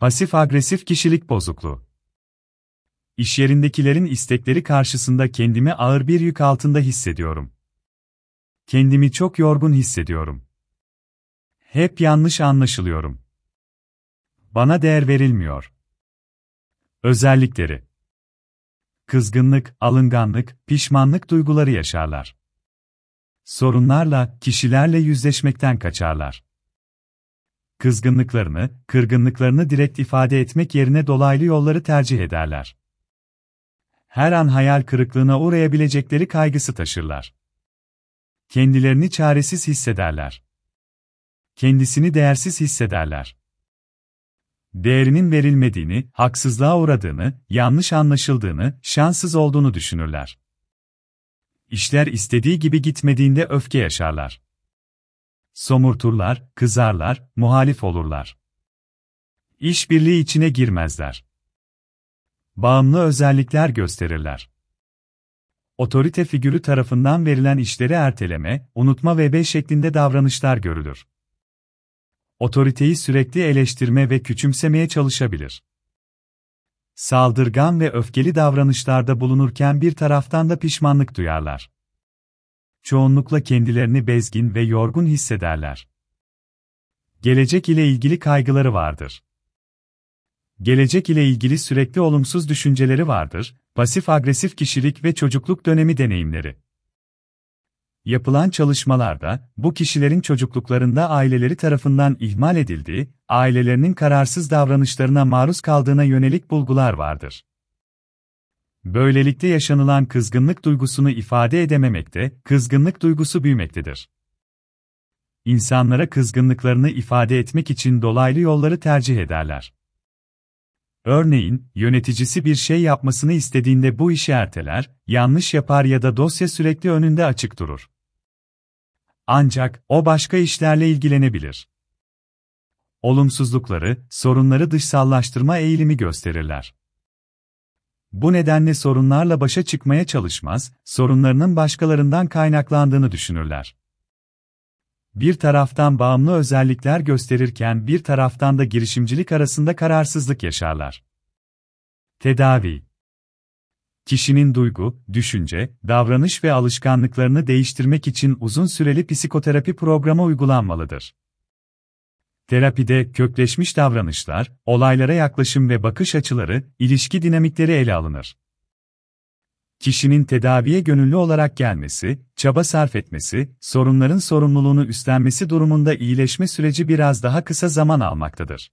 Pasif-agresif kişilik bozukluğu. İş yerindekilerin istekleri karşısında kendimi ağır bir yük altında hissediyorum. Kendimi çok yorgun hissediyorum. Hep yanlış anlaşılıyorum. Bana değer verilmiyor. Özellikleri Kızgınlık, alınganlık, pişmanlık duyguları yaşarlar. Sorunlarla, kişilerle yüzleşmekten kaçarlar. Kızgınlıklarını, kırgınlıklarını direkt ifade etmek yerine dolaylı yolları tercih ederler. Her an hayal kırıklığına uğrayabilecekleri kaygısı taşırlar. Kendilerini çaresiz hissederler. Kendisini değersiz hissederler. Değerinin verilmediğini, haksızlığa uğradığını, yanlış anlaşıldığını, şanssız olduğunu düşünürler. İşler istediği gibi gitmediğinde öfke yaşarlar. Somurturlar, kızarlar, muhalif olurlar. İşbirliği içine girmezler. Bağımlı özellikler gösterirler. Otorite figürü tarafından verilen işleri erteleme, unutma ve B şeklinde davranışlar görülür. Otoriteyi sürekli eleştirme ve küçümsemeye çalışabilir. Saldırgan ve öfkeli davranışlarda bulunurken bir taraftan da pişmanlık duyarlar. Çoğunlukla kendilerini bezgin ve yorgun hissederler. Gelecek ile ilgili kaygıları vardır. Gelecek ile ilgili sürekli olumsuz düşünceleri vardır, pasif-agresif kişilik ve çocukluk dönemi deneyimleri. Yapılan çalışmalarda, bu kişilerin çocukluklarında aileleri tarafından ihmal edildiği, ailelerinin kararsız davranışlarına maruz kaldığına yönelik bulgular vardır. Böylelikle yaşanılan kızgınlık duygusunu ifade edememekte, kızgınlık duygusu büyümektedir. İnsanlara kızgınlıklarını ifade etmek için dolaylı yolları tercih ederler. Örneğin, yöneticisi bir şey yapmasını istediğinde bu işi erteler, yanlış yapar ya da dosya sürekli önünde açık durur. Ancak, o başka işlerle ilgilenebilir. Olumsuzlukları, sorunları dışsallaştırma eğilimi gösterirler. Bu nedenle sorunlarla başa çıkmaya çalışmaz, sorunlarının başkalarından kaynaklandığını düşünürler. Bir taraftan bağımlı özellikler gösterirken bir taraftan da girişimcilik arasında kararsızlık yaşarlar. Tedavi Kişinin duygu, düşünce, davranış ve alışkanlıklarını değiştirmek için uzun süreli psikoterapi programı uygulanmalıdır. Terapide kökleşmiş davranışlar, olaylara yaklaşım ve bakış açıları, ilişki dinamikleri ele alınır. Kişinin tedaviye gönüllü olarak gelmesi, çaba sarf etmesi, sorunların sorumluluğunu üstlenmesi durumunda iyileşme süreci biraz daha kısa zaman almaktadır.